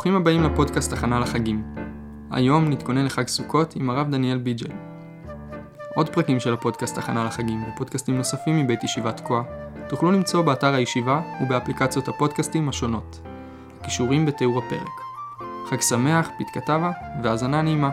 וברוכים הבאים לפודקאסט הכנה לחגים. היום נתכונן לחג סוכות עם הרב דניאל ביג'ל. עוד פרקים של הפודקאסט הכנה לחגים ופודקאסטים נוספים מבית ישיבת תקוע תוכלו למצוא באתר הישיבה ובאפליקציות הפודקאסטים השונות. הכישורים בתיאור הפרק. חג שמח, פתקה טבה והאזנה נעימה.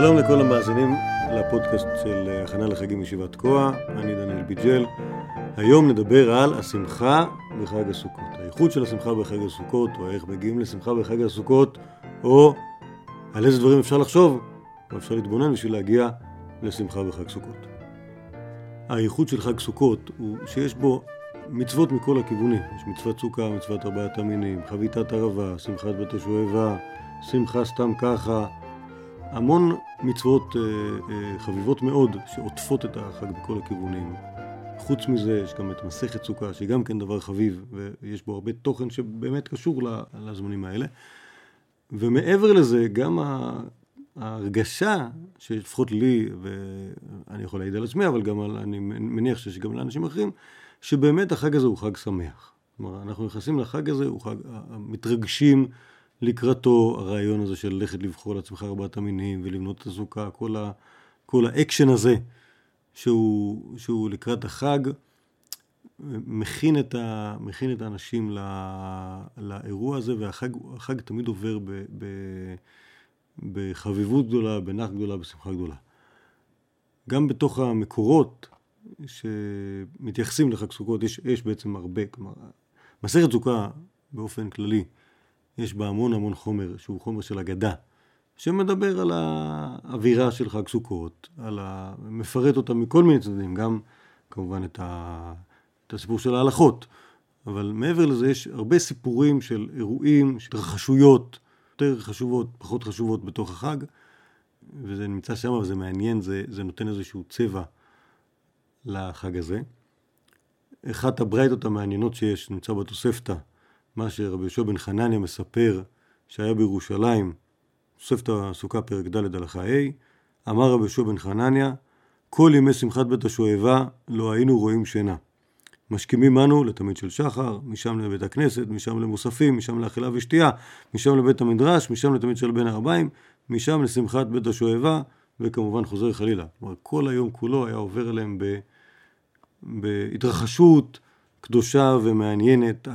שלום לכל המאזינים לפודקאסט של אה, הכנה לחגים ישיבת תקוע, אני דניאל ביג'ל. היום נדבר על השמחה בחג הסוכות. הייחוד של השמחה בחג הסוכות, או איך מגיעים לשמחה בחג הסוכות, או על איזה דברים אפשר לחשוב, או אפשר להתבונן בשביל להגיע לשמחה בחג סוכות. הייחוד של חג סוכות הוא שיש בו מצוות מכל הכיוונים. יש מצוות סוכה, מצוות ארבעת המינים, חביתת ערבה, שמחת בית השואבה, שמחה סתם ככה. המון מצוות אה, אה, חביבות מאוד שעוטפות את החג בכל הכיוונים. חוץ מזה יש גם את מסכת סוכה שהיא גם כן דבר חביב ויש בו הרבה תוכן שבאמת קשור לזמנים האלה. ומעבר לזה גם ההרגשה שלפחות לי ואני יכול להעיד על עצמי אבל גם על, אני מניח שיש גם לאנשים אחרים שבאמת החג הזה הוא חג שמח. כלומר אנחנו נכנסים לחג הזה, הוא חג, מתרגשים לקראתו הרעיון הזה של ללכת לבחור לעצמך ארבעת המינים ולבנות את הסוכה, כל, ה, כל האקשן הזה שהוא, שהוא לקראת החג, מכין את, ה, מכין את האנשים לא, לאירוע הזה, והחג תמיד עובר ב, ב, בחביבות גדולה, בנחת גדולה, בשמחה גדולה. גם בתוך המקורות שמתייחסים לחג סוכות, יש, יש בעצם הרבה, כלומר, מסכת סוכה באופן כללי, יש בה המון המון חומר, שהוא חומר של אגדה, שמדבר על האווירה של חג סוכות, על ה... מפרט אותה מכל מיני צדדים, גם כמובן את, ה... את הסיפור של ההלכות, אבל מעבר לזה יש הרבה סיפורים של אירועים, של התרחשויות, יותר חשובות, פחות חשובות בתוך החג, וזה נמצא שם וזה מעניין, זה, זה נותן איזשהו צבע לחג הזה. אחת הברייתות המעניינות שיש, נמצא בתוספתא, מה שרבי יהושע בן חנניה מספר שהיה בירושלים, תוספת הסוכה פרק ד' הלכה ה', אמר רבי יהושע בן חנניה, כל ימי שמחת בית השואבה לא היינו רואים שינה. משכימים אנו לתמיד של שחר, משם לבית הכנסת, משם למוספים, משם לאכילה ושתייה, משם לבית המדרש, משם לתמיד של בין הערביים, משם לשמחת בית השואבה, וכמובן חוזר חלילה. כלומר, כל היום כולו היה עובר אליהם ב... בהתרחשות, קדושה ומעניינת,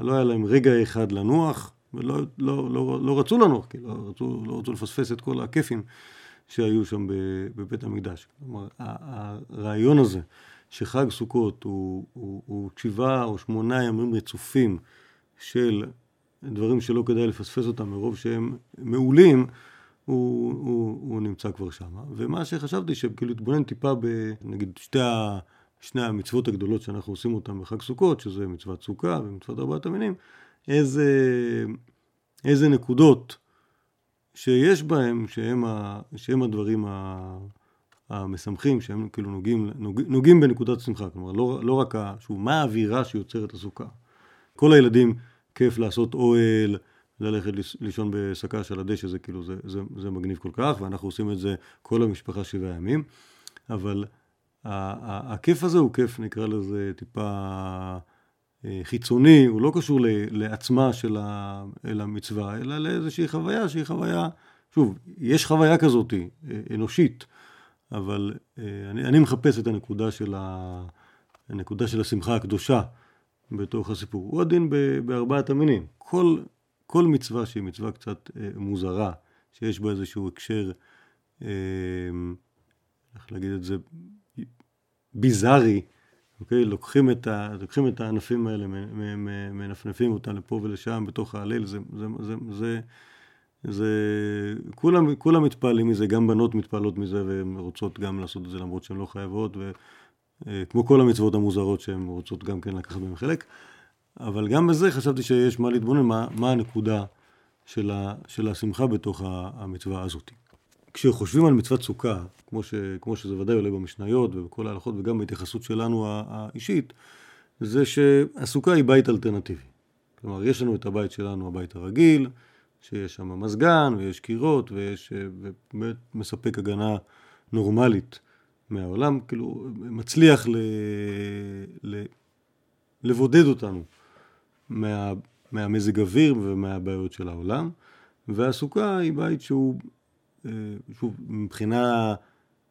לא היה להם רגע אחד לנוח, ולא לא, לא, לא רצו לנוח, כי לא רצו, לא רצו לפספס את כל הכיפים שהיו שם בבית המקדש. כלומר, הרעיון הזה שחג סוכות הוא, הוא, הוא שבעה או שמונה ימים רצופים של דברים שלא כדאי לפספס אותם מרוב שהם מעולים, הוא, הוא, הוא נמצא כבר שם. ומה שחשבתי, שכאילו להתבונן טיפה בנגיד שתי ה... שני המצוות הגדולות שאנחנו עושים אותן בחג סוכות, שזה מצוות סוכה ומצוות ארבעת המינים, איזה, איזה נקודות שיש בהם, שהם, ה, שהם הדברים ה, המשמחים, שהם כאילו נוגעים, נוג, נוגעים בנקודת שמחה, כלומר לא, לא רק, ה, שוב, מה האווירה שיוצרת הסוכה. כל הילדים כיף לעשות אוהל, ללכת לישון בשקה של הדשא, זה כאילו, זה, זה, זה מגניב כל כך, ואנחנו עושים את זה כל המשפחה שבעה ימים, אבל הכיף הזה הוא כיף, נקרא לזה טיפה אה, חיצוני, הוא לא קשור לעצמה של המצווה, אלא לאיזושהי חוויה שהיא חוויה, שוב, יש חוויה כזאת אה, אנושית, אבל אה, אני, אני מחפש את הנקודה של, ה, הנקודה של השמחה הקדושה בתוך הסיפור. הוא הדין בארבעת המינים. כל, כל מצווה שהיא מצווה קצת מוזרה, שיש בה איזשהו הקשר, איך להגיד את זה, ביזארי, אוקיי? לוקחים את, ה, לוקחים את הענפים האלה, מנפנפים אותם לפה ולשם בתוך ההלל, זה, זה, זה, זה, זה כולם, כולם מתפעלים מזה, גם בנות מתפעלות מזה והן רוצות גם לעשות את זה למרות שהן לא חייבות, וכמו כל המצוות המוזרות שהן רוצות גם כן לקחת בהן חלק, אבל גם בזה חשבתי שיש מה להתבונן, מה, מה הנקודה של, ה, של השמחה בתוך המצווה הזאת. כשחושבים על מצוות סוכה, כמו, ש, כמו שזה ודאי עולה במשניות ובכל ההלכות וגם בהתייחסות שלנו האישית, זה שהסוכה היא בית אלטרנטיבי. כלומר, יש לנו את הבית שלנו, הבית הרגיל, שיש שם מזגן ויש קירות ויש, ובאמת מספק הגנה נורמלית מהעולם, כאילו מצליח ל, ל, לבודד אותנו מה, מהמזג אוויר ומהבעיות של העולם, והסוכה היא בית שהוא, שוב, מבחינה,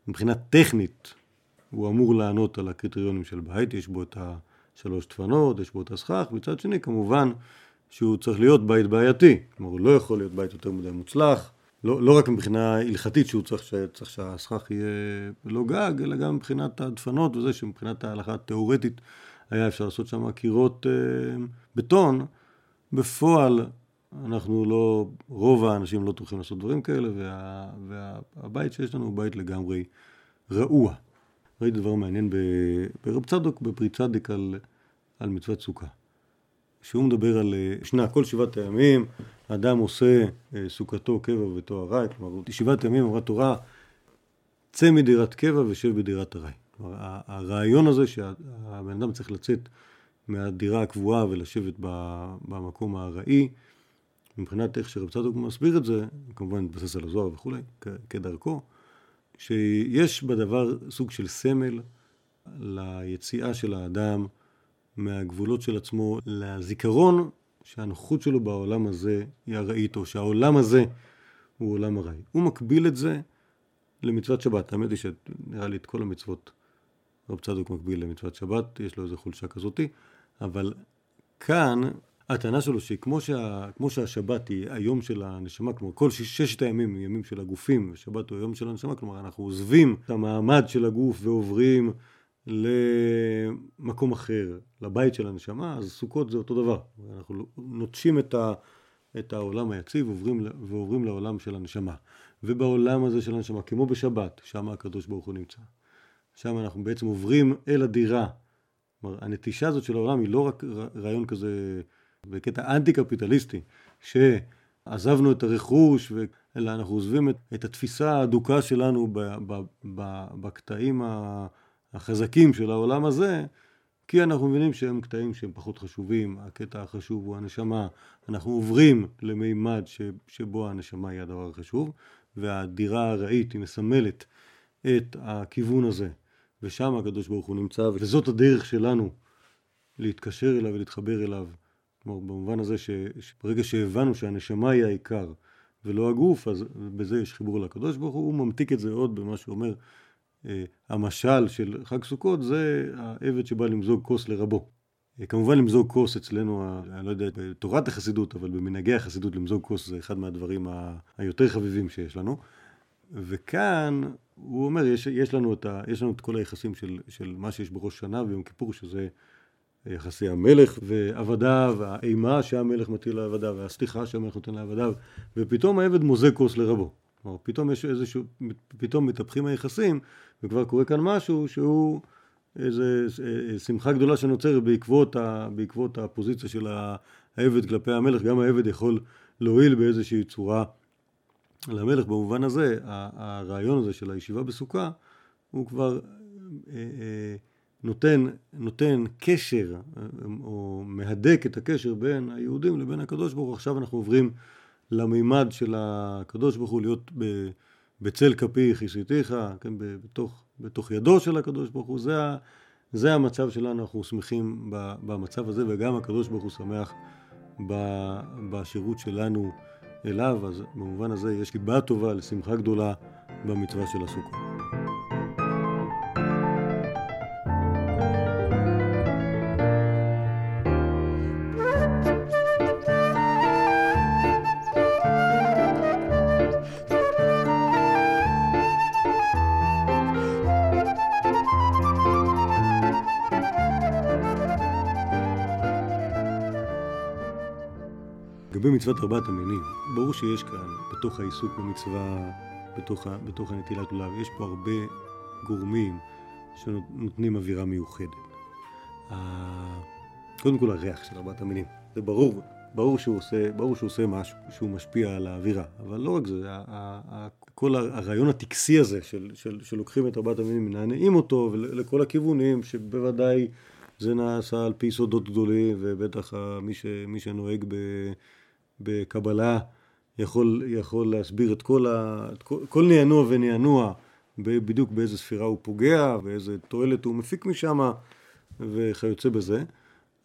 מבחינה טכנית, הוא אמור לענות על הקריטריונים של בית, יש בו את השלוש דפנות, יש בו את הסכך, מצד שני כמובן שהוא צריך להיות בית בעייתי, כלומר הוא לא יכול להיות בית יותר מדי מוצלח, לא, לא רק מבחינה הלכתית שהוא צריך, צריך שהסכך יהיה לא גג, אלא גם מבחינת הדפנות וזה שמבחינת ההלכה התיאורטית היה אפשר לעשות שם קירות אה, בטון, בפועל אנחנו לא, רוב האנשים לא טורחים לעשות דברים כאלה וה, והבית שיש לנו הוא בית לגמרי רעוע. ראיתי דבר מעניין ברב צדוק, בפרי צדיק על, על מצוות סוכה. שהוא מדבר על אה, שנה, כל שבעת הימים אדם עושה אה, סוכתו קבע וביתו ארעי, כלומר שבעת הימים אמרה תורה צא מדירת קבע ושב בדירת ארעי. כלומר הרעיון הזה שהבן אדם צריך לצאת מהדירה הקבועה ולשבת במקום הארעי, מבחינת איך שרב צדוק מסביר את זה, כמובן מתבסס על הזוהר וכולי, כדרכו, שיש בדבר סוג של סמל ליציאה של האדם מהגבולות של עצמו לזיכרון שהנוחות שלו בעולם הזה היא ארעית, או שהעולם הזה הוא עולם ארעי. הוא מקביל את זה למצוות שבת. האמת היא שנראה לי את כל המצוות רב צדוק מקביל למצוות שבת, יש לו איזו חולשה כזאתי, אבל כאן הטענה שלו שכמו שה, שהשבת היא היום של הנשמה, כלומר כל שש, ששת הימים הם ימים של הגופים, ושבת הוא היום של הנשמה, כלומר אנחנו עוזבים את המעמד של הגוף ועוברים למקום אחר, לבית של הנשמה, אז סוכות זה אותו דבר. אנחנו נוטשים את, ה, את העולם היציב ועוברים, ועוברים לעולם של הנשמה. ובעולם הזה של הנשמה, כמו בשבת, שם הקדוש ברוך הוא נמצא. שם אנחנו בעצם עוברים אל הדירה. כלומר, הנטישה הזאת של העולם היא לא רק רעיון כזה בקטע אנטי קפיטליסטי, שעזבנו את הרכוש, אלא אנחנו עוזבים את, את התפיסה האדוקה שלנו בקטעים החזקים של העולם הזה, כי אנחנו מבינים שהם קטעים שהם פחות חשובים, הקטע החשוב הוא הנשמה, אנחנו עוברים למימד ש, שבו הנשמה היא הדבר החשוב, והדירה הרעית היא מסמלת את הכיוון הזה, ושם הקדוש ברוך הוא נמצא, וזאת הדרך שלנו להתקשר אליו ולהתחבר אליו. כלומר, במובן הזה ש, שברגע שהבנו שהנשמה היא העיקר ולא הגוף, אז בזה יש חיבור לקדוש ברוך הוא, הוא ממתיק את זה עוד במה שהוא אומר אה, המשל של חג סוכות זה העבד שבא למזוג כוס לרבו. אה, כמובן למזוג כוס אצלנו, אני לא יודע, בתורת החסידות, אבל במנהגי החסידות למזוג כוס זה אחד מהדברים היותר חביבים שיש לנו. וכאן הוא אומר, יש, יש, לנו, את ה, יש לנו את כל היחסים של, של מה שיש בראש שנה ויום כיפור, שזה יחסי המלך ועבדיו, האימה שהמלך מטיל לעבדיו, והסליחה שהמלך נותן לעבדיו, ופתאום העבד מוזג כוס לרבו. כלומר, פתאום יש איזשהו, פתאום מתהפכים היחסים, וכבר קורה כאן משהו שהוא איזה שמחה גדולה שנוצרת בעקבות, ה, בעקבות הפוזיציה של העבד כלפי המלך. גם העבד יכול להועיל באיזושהי צורה למלך. במובן הזה, הרעיון הזה של הישיבה בסוכה, הוא כבר אה, אה, נותן, נותן קשר, או מהדק את הקשר בין היהודים לבין הקדוש ברוך הוא. עכשיו אנחנו עוברים למימד של הקדוש ברוך הוא להיות בצל כפי כיסיתיך, כן, בתוך, בתוך ידו של הקדוש ברוך הוא, זה, זה המצב שלנו, אנחנו שמחים במצב הזה, וגם הקדוש ברוך הוא שמח בשירות שלנו אליו, אז במובן הזה יש סיבה טובה לשמחה גדולה במצווה של הסוכות. מצוות ארבעת המינים, ברור שיש כאן, בתוך העיסוק במצווה, בתוך, בתוך הנטילת לולב, יש פה הרבה גורמים שנותנים אווירה מיוחדת. קודם כל הריח של ארבעת המינים, זה ברור, ברור שהוא עושה, ברור שהוא עושה משהו, שהוא משפיע על האווירה, אבל לא רק זה, כל הרעיון הטקסי הזה של, של, שלוקחים את ארבעת המינים, מנענעים אותו לכל הכיוונים, שבוודאי זה נעשה על פי סודות גדולים, ובטח מי, ש, מי שנוהג ב, בקבלה יכול, יכול להסביר את כל, ה, את כל, כל נענוע ונענוע, בדיוק באיזה ספירה הוא פוגע, ואיזה תועלת הוא מפיק משם, וכיוצא בזה.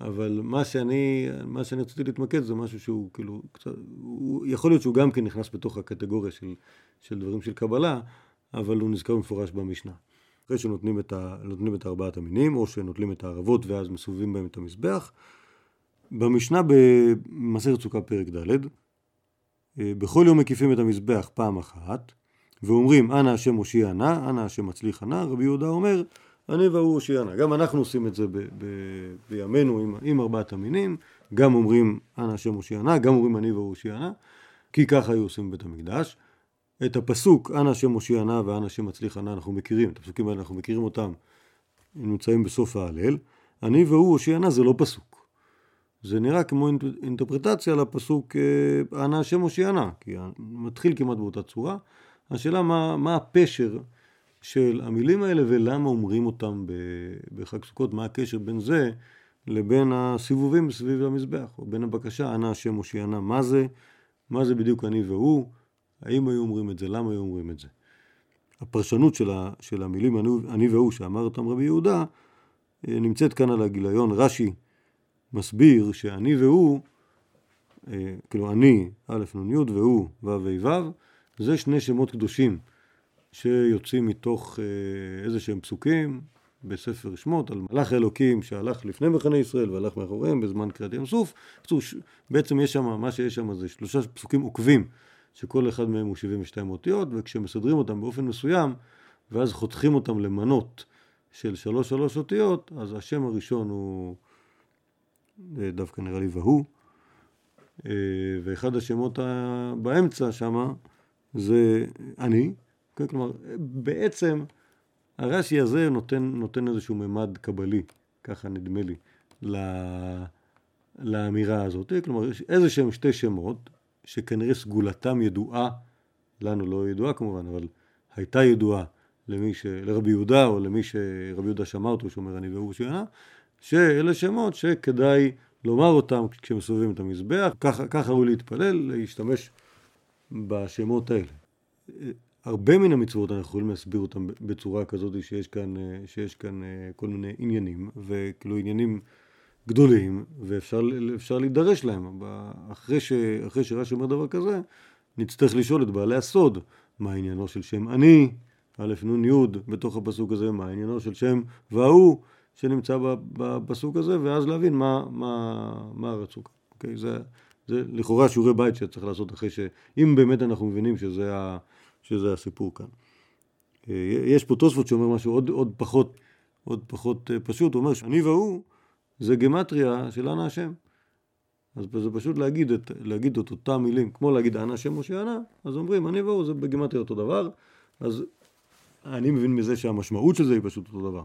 אבל מה שאני, מה שאני רציתי להתמקד זה משהו שהוא כאילו קצת, הוא, יכול להיות שהוא גם כן נכנס בתוך הקטגוריה של, של דברים של קבלה, אבל הוא נזכר במפורש במשנה. אחרי שנותנים את, ה, את ארבעת המינים, או שנוטלים את הערבות ואז מסובבים בהם את המזבח. במשנה במסכת סוכה פרק ד', אה, בכל יום מקיפים את המזבח פעם אחת, ואומרים אנא השם הושיע נא, אנא השם מצליח נא, רבי יהודה אומר אני והוא הושיע נא. גם אנחנו עושים את זה ב- ב- בימינו עם, עם ארבעת המינים, גם אומרים אנא השם הושיע נא, גם אומרים אני והוא הושיע נא, כי ככה היו עושים בבית המקדש. את הפסוק אנא השם הושיע נא ואנא השם מצליח נא אנחנו מכירים, את הפסוקים האלה אנחנו מכירים אותם, הם נמצאים בסוף ההלל. אני והוא הושיע נא זה לא פסוק. זה נראה כמו אינטרפרטציה לפסוק אה, אנא השם הושיע נא, כי מתחיל כמעט באותה צורה. השאלה מה, מה הפשר של המילים האלה ולמה אומרים אותם בחג סוכות, מה הקשר בין זה לבין הסיבובים סביב המזבח, או בין הבקשה אנא השם הושיענה, מה זה, מה זה בדיוק אני והוא, האם היו אומרים את זה, למה היו אומרים את זה. הפרשנות של, ה, של המילים אני, אני והוא שאמר אותם רבי יהודה אה, נמצאת כאן על הגיליון, רש"י מסביר שאני והוא, אה, כאילו אני א' נ' י' והוא ו' ו' זה שני שמות קדושים שיוצאים מתוך אה, איזה שהם פסוקים בספר שמות על מלאך אלוקים שהלך לפני מחנה ישראל והלך מאחוריהם בזמן קריאת ים סוף. בעצם יש שם, מה שיש שם זה שלושה פסוקים עוקבים שכל אחד מהם הוא 72 אותיות וכשמסדרים אותם באופן מסוים ואז חותכים אותם למנות של שלוש שלוש אותיות אז השם הראשון הוא דווקא נראה לי והוא. אה, ואחד השמות באמצע שמה זה אני. כן, כלומר, בעצם הרש"י הזה נותן, נותן איזשהו ממד קבלי, ככה נדמה לי, לה, לאמירה הזאת. כלומר, יש איזה שהם שתי שמות, שכנראה סגולתם ידועה, לנו לא ידועה כמובן, אבל הייתה ידועה למי ש... לרבי יהודה, או למי שרבי יהודה שמע אותו, שאומר אני והוא שינה, שאלה שמות שכדאי לומר אותם כשמסובבים את המזבח, ככה, הוא להתפלל, להשתמש בשמות האלה. הרבה מן המצוות אנחנו יכולים להסביר אותן בצורה כזאת שיש כאן, שיש כאן אה, כל מיני עניינים, וכאילו עניינים גדולים, ואפשר להידרש להם. אחרי, ש, אחרי שרש"י אומר דבר כזה, נצטרך לשאול את בעלי הסוד, מה עניינו של שם אני, א' נ' י' בתוך הפסוק הזה, מה עניינו של שם וההוא שנמצא בפסוק הזה, ואז להבין מה, מה, מה רצו כאן. אוקיי? זה, זה לכאורה שיעורי בית שצריך לעשות אחרי ש... אם באמת אנחנו מבינים שזה ה... שזה הסיפור כאן. אה, יש פה תוספות שאומר משהו עוד, עוד פחות, עוד פחות אה, פשוט, הוא אומר שאני והוא זה גמטריה של אנא השם. אז זה פשוט להגיד את, להגיד את אותם מילים, כמו להגיד אנא השם משה אנא, אז אומרים אני והוא זה בגמטריה אותו דבר, אז אני מבין מזה שהמשמעות של זה היא פשוט אותו דבר.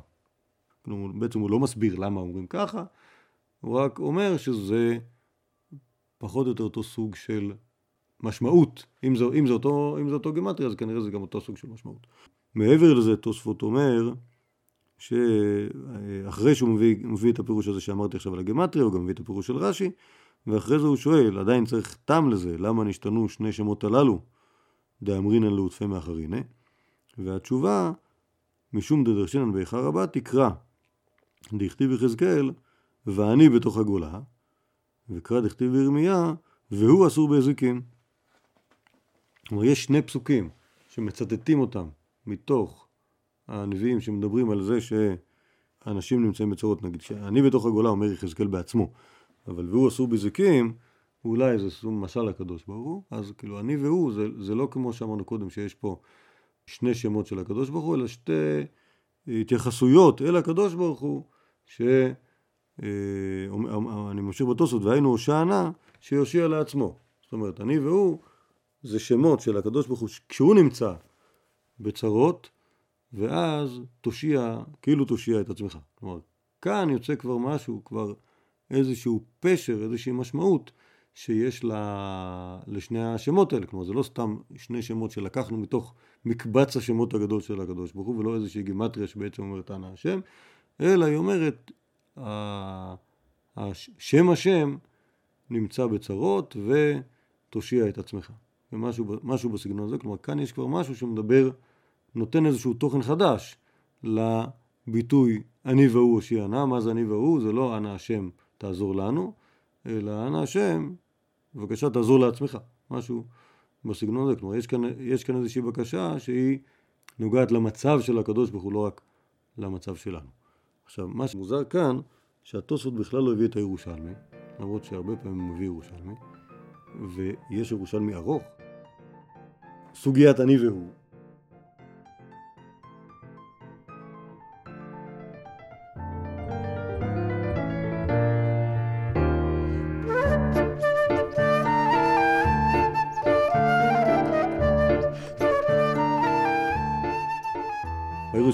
כלומר, בעצם הוא לא מסביר למה אומרים ככה, הוא רק אומר שזה פחות או יותר אותו סוג של משמעות. אם זה, אם זה, אותו, אם זה אותו גימטרי, אז כנראה זה גם אותו סוג של משמעות. מעבר לזה, תוספות אומר, שאחרי שהוא מביא, מביא את הפירוש הזה שאמרתי עכשיו על הגימטריה, הוא גם מביא את הפירוש של רש"י, ואחרי זה הוא שואל, עדיין צריך טעם לזה, למה נשתנו שני שמות הללו, דאמרינן לעוטפי מאחרינא? והתשובה, משום דדרשינן באיכה רבה, תקרא דכתיב יחזקאל, ואני בתוך הגולה, וקרא דכתיב בירמיה, והוא אסור באזיקים. כלומר, יש שני פסוקים שמצטטים אותם מתוך הנביאים שמדברים על זה שאנשים נמצאים בצורות, נגיד, שאני בתוך הגולה אומר יחזקאל בעצמו, אבל והוא אסור בזיקים, אולי זה משל לקדוש ברוך הוא, אז כאילו אני והוא זה, זה לא כמו שאמרנו קודם שיש פה שני שמות של הקדוש ברוך הוא, אלא שתי התייחסויות אל הקדוש ברוך הוא, שאני ממשיך בתוספות, והיינו הושענה שיושיע לעצמו. זאת אומרת, אני והוא זה שמות של הקדוש ברוך הוא כשהוא נמצא בצרות ואז תושיע, כאילו תושיע את עצמך. כלומר, כאן יוצא כבר משהו, כבר איזשהו פשר, איזושהי משמעות שיש לה, לשני השמות האלה. כלומר, זה לא סתם שני שמות שלקחנו מתוך מקבץ השמות הגדול של הקדוש ברוך הוא, ולא איזושהי גימטריה שבעצם אומרת אנא השם, אלא היא אומרת, שם השם נמצא בצרות ותושיע את עצמך. ומשהו בסגנון הזה, כלומר כאן יש כבר משהו שמדבר, נותן איזשהו תוכן חדש לביטוי אני והוא הושיע נא, מה זה אני והוא? זה לא אנא השם תעזור לנו, אלא אנא השם, בבקשה תעזור לעצמך, משהו בסגנון הזה, כלומר יש כאן, יש כאן איזושהי בקשה שהיא נוגעת למצב של הקדוש ברוך הוא, לא רק למצב שלנו. עכשיו, מה שמוזר כאן, שהתוספות בכלל לא הביא את הירושלמי, למרות שהרבה פעמים הוא מביא ירושלמי, ויש ירושלמי ארוך. סוגיית אני והוא.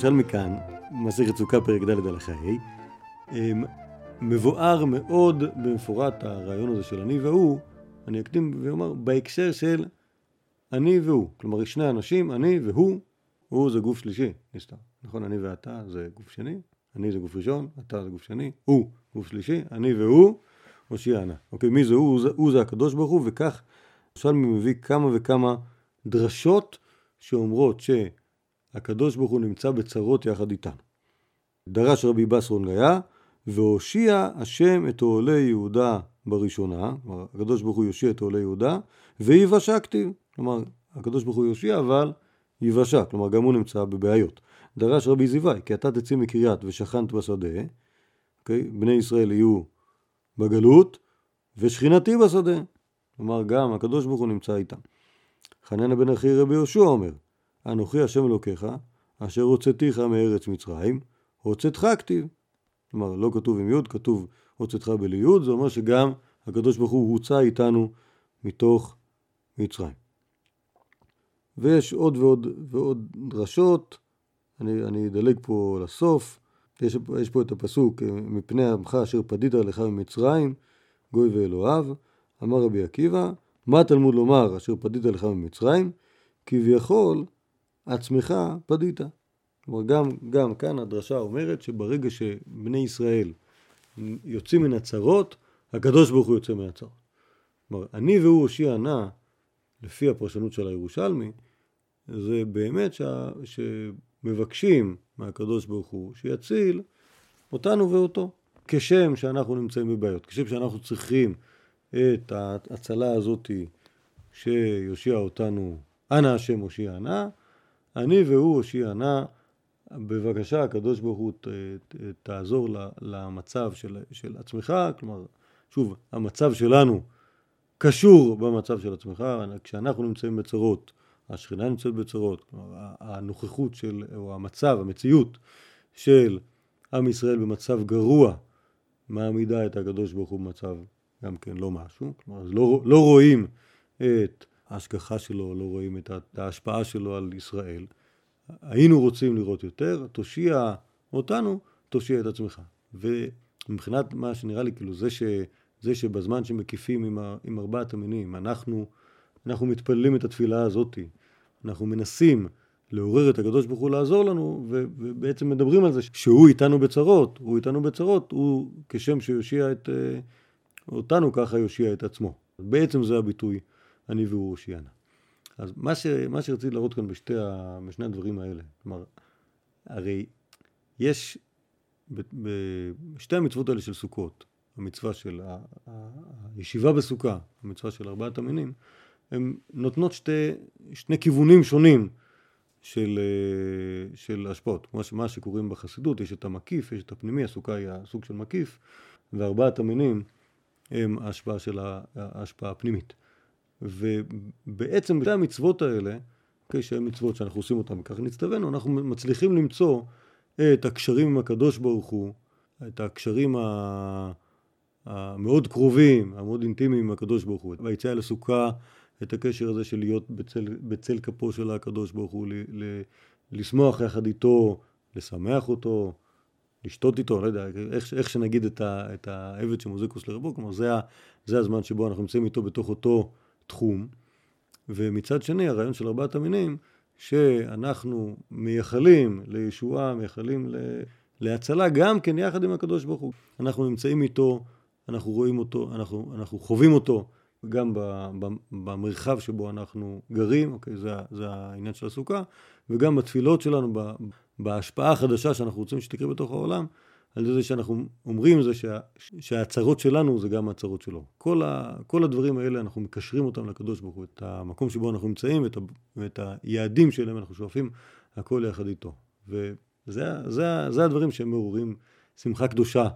הירושלמי כאן, מסכת סוכה פרק ד' הלכה ה', מבואר מאוד במפורט הרעיון הזה של אני והוא, אני אקדים ואומר, בהקשר של אני והוא. כלומר, שני אנשים, אני והוא, הוא זה גוף שלישי, נסתר. נכון, אני ואתה זה גוף שני, אני זה גוף ראשון, אתה זה גוף שני, הוא גוף שלישי, אני והוא, הושיע נא. אוקיי, מי זה הוא? הוא זה, הוא זה הקדוש ברוך הוא, וכך ירושלמי מביא כמה וכמה דרשות שאומרות שהקדוש ברוך הוא נמצא בצרות יחד איתנו. דרש רבי בסרון גיא, והושיע השם את אוהלי יהודה בראשונה, כלומר הקדוש ברוך הוא יושיע את אוהלי יהודה, ויבשע כתיב, כלומר הקדוש ברוך הוא יושיע אבל יבשע, כלומר גם הוא נמצא בבעיות. דרש רבי זיוואי, כי אתה תצא מקריית ושכנת בשדה, אוקיי? בני ישראל יהיו בגלות, ושכינתי בשדה. כלומר גם הקדוש ברוך הוא נמצא איתם. חננה בן אחי רבי יהושע אומר, אנוכי השם אלוקיך, אשר הוצאתיך מארץ מצרים, הוצאתך כתיב. כלומר, לא כתוב עם י', כתוב הוצאתך בלי י', זה אומר שגם הקדוש ברוך הוא הוצא איתנו מתוך מצרים. ויש עוד ועוד ועוד דרשות, אני, אני אדלג פה לסוף, יש, יש פה את הפסוק, מפני עמך אשר פדית לך ממצרים, גוי ואלוהיו, אמר רבי עקיבא, מה תלמוד לומר אשר פדית לך ממצרים? כביכול עצמך פדית. כלומר, גם, גם כאן הדרשה אומרת שברגע שבני ישראל יוצאים מן הצרות, הקדוש ברוך הוא יוצא מן הצרות. כלומר, אני והוא הושיע נא, לפי הפרשנות של הירושלמי, זה באמת ש... שמבקשים מהקדוש ברוך הוא שיציל אותנו ואותו. כשם שאנחנו נמצאים בבעיות, כשם שאנחנו צריכים את ההצלה הזאתי שיושיע אותנו, אנא השם הושיע נא, אני והוא הושיע נא בבקשה, הקדוש ברוך הוא ת, ת, תעזור למצב של, של עצמך, כלומר, שוב, המצב שלנו קשור במצב של עצמך, כשאנחנו נמצאים בצרות, השכינה נמצאת בצרות, כלומר, הנוכחות של, או המצב, המציאות של עם ישראל במצב גרוע, מעמידה את הקדוש ברוך הוא במצב גם כן לא משהו, כלומר, לא, לא רואים את ההשגחה שלו, לא רואים את ההשפעה שלו על ישראל. היינו רוצים לראות יותר, תושיע אותנו, תושיע את עצמך. ומבחינת מה שנראה לי, כאילו זה, ש, זה שבזמן שמקיפים עם, ה, עם ארבעת המינים, אנחנו, אנחנו מתפללים את התפילה הזאתי, אנחנו מנסים לעורר את הקדוש ברוך הוא לעזור לנו, ו, ובעצם מדברים על זה שהוא איתנו בצרות, הוא איתנו בצרות, הוא כשם שיושיע את אה, אותנו, ככה יושיע את עצמו. בעצם זה הביטוי, אני והוא הושיענה. אז מה, ש, מה שרציתי להראות כאן בשתי ה, בשני הדברים האלה, כלומר, הרי יש בשתי המצוות האלה של סוכות, המצווה של ה, ה, הישיבה בסוכה, המצווה של ארבעת המינים, הן נותנות שתי, שני כיוונים שונים של, של השפעות. כמו מה שקוראים בחסידות, יש את המקיף, יש את הפנימי, הסוכה היא הסוג של מקיף, וארבעת המינים הם ההשפעה של ההשפעה הפנימית. ובעצם בשתי המצוות האלה, אוקיי, שהן מצוות שאנחנו עושים אותן וכך נצטווינו, אנחנו מצליחים למצוא את הקשרים עם הקדוש ברוך הוא, את הקשרים המאוד קרובים, המאוד אינטימיים עם הקדוש ברוך הוא. ביציאה לסוכה, את הקשר הזה של להיות בצל, בצל כפו של הקדוש ברוך הוא, ל, ל, לשמוח יחד איתו, לשמח אותו, לשתות איתו, לא יודע, איך, איך שנגיד את, ה, את העבד שמוזיקוס לרבו, כלומר זה, זה הזמן שבו אנחנו נמצאים איתו בתוך אותו תחום, ומצד שני הרעיון של ארבעת המינים שאנחנו מייחלים לישועה, מייחלים להצלה גם כן יחד עם הקדוש ברוך הוא. אנחנו נמצאים איתו, אנחנו רואים אותו, אנחנו, אנחנו חווים אותו גם במרחב שבו אנחנו גרים, אוקיי, זה, זה העניין של הסוכה, וגם בתפילות שלנו, בהשפעה החדשה שאנחנו רוצים שתקרה בתוך העולם, על זה שאנחנו אומרים זה שה, שהצרות שלנו זה גם הצרות שלו. כל, ה, כל הדברים האלה אנחנו מקשרים אותם לקדוש ברוך הוא, את המקום שבו אנחנו נמצאים ואת, ואת היעדים שלהם אנחנו שואפים הכל יחד איתו. וזה זה, זה הדברים שהם מעוררים שמחה קדושה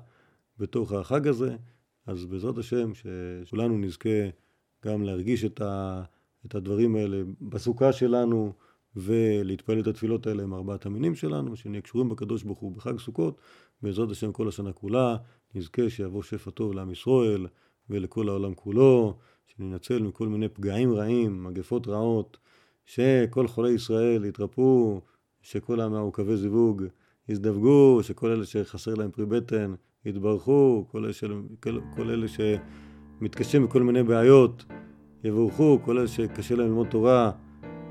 בתוך החג הזה. אז בעזרת השם שכולנו נזכה גם להרגיש את, ה, את הדברים האלה בסוכה שלנו ולהתפלל את התפילות האלה עם ארבעת המינים שלנו, שנהיה קשורים בקדוש ברוך הוא בחג סוכות. בעזרת השם כל השנה כולה, נזכה שיבוא שפע טוב לעם ישראל ולכל העולם כולו, שננצל מכל מיני פגעים רעים, מגפות רעות, שכל חולי ישראל יתרפאו, שכל המעוכבי זיווג יזדווגו, שכל אלה שחסר להם פרי בטן יתברכו, כל אלה, של, כל, כל אלה שמתקשים בכל מיני בעיות יבורכו, כל אלה שקשה להם ללמוד תורה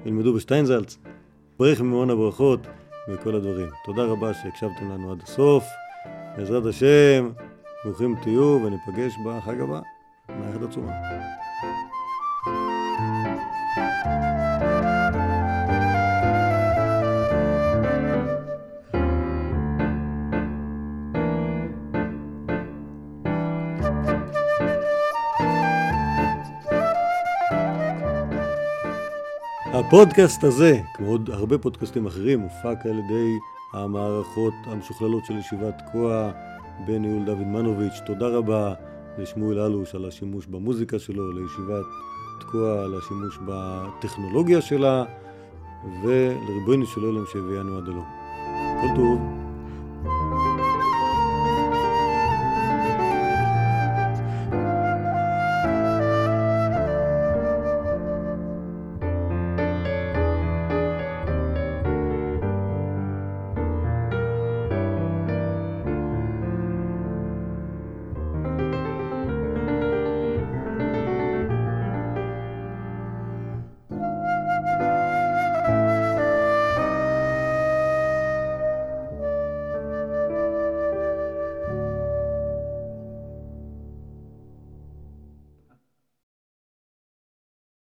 ילמדו בשטיינזלץ. ברך ממעון הברכות. וכל הדברים. תודה רבה שהקשבתם לנו עד הסוף. בעזרת השם, ברוכים תהיו וניפגש בחג הבא. מערכת עצומה. הפודקאסט הזה, כמו עוד הרבה פודקאסטים אחרים, הופק על ידי המערכות המשוכללות של ישיבת תקוע בניהול דוד מנוביץ'. תודה רבה לשמואל אלוש על השימוש במוזיקה שלו, לישיבת תקוע על השימוש בטכנולוגיה שלה, ולריבונו של עולם שהביאנו עד הלום. כל טוב.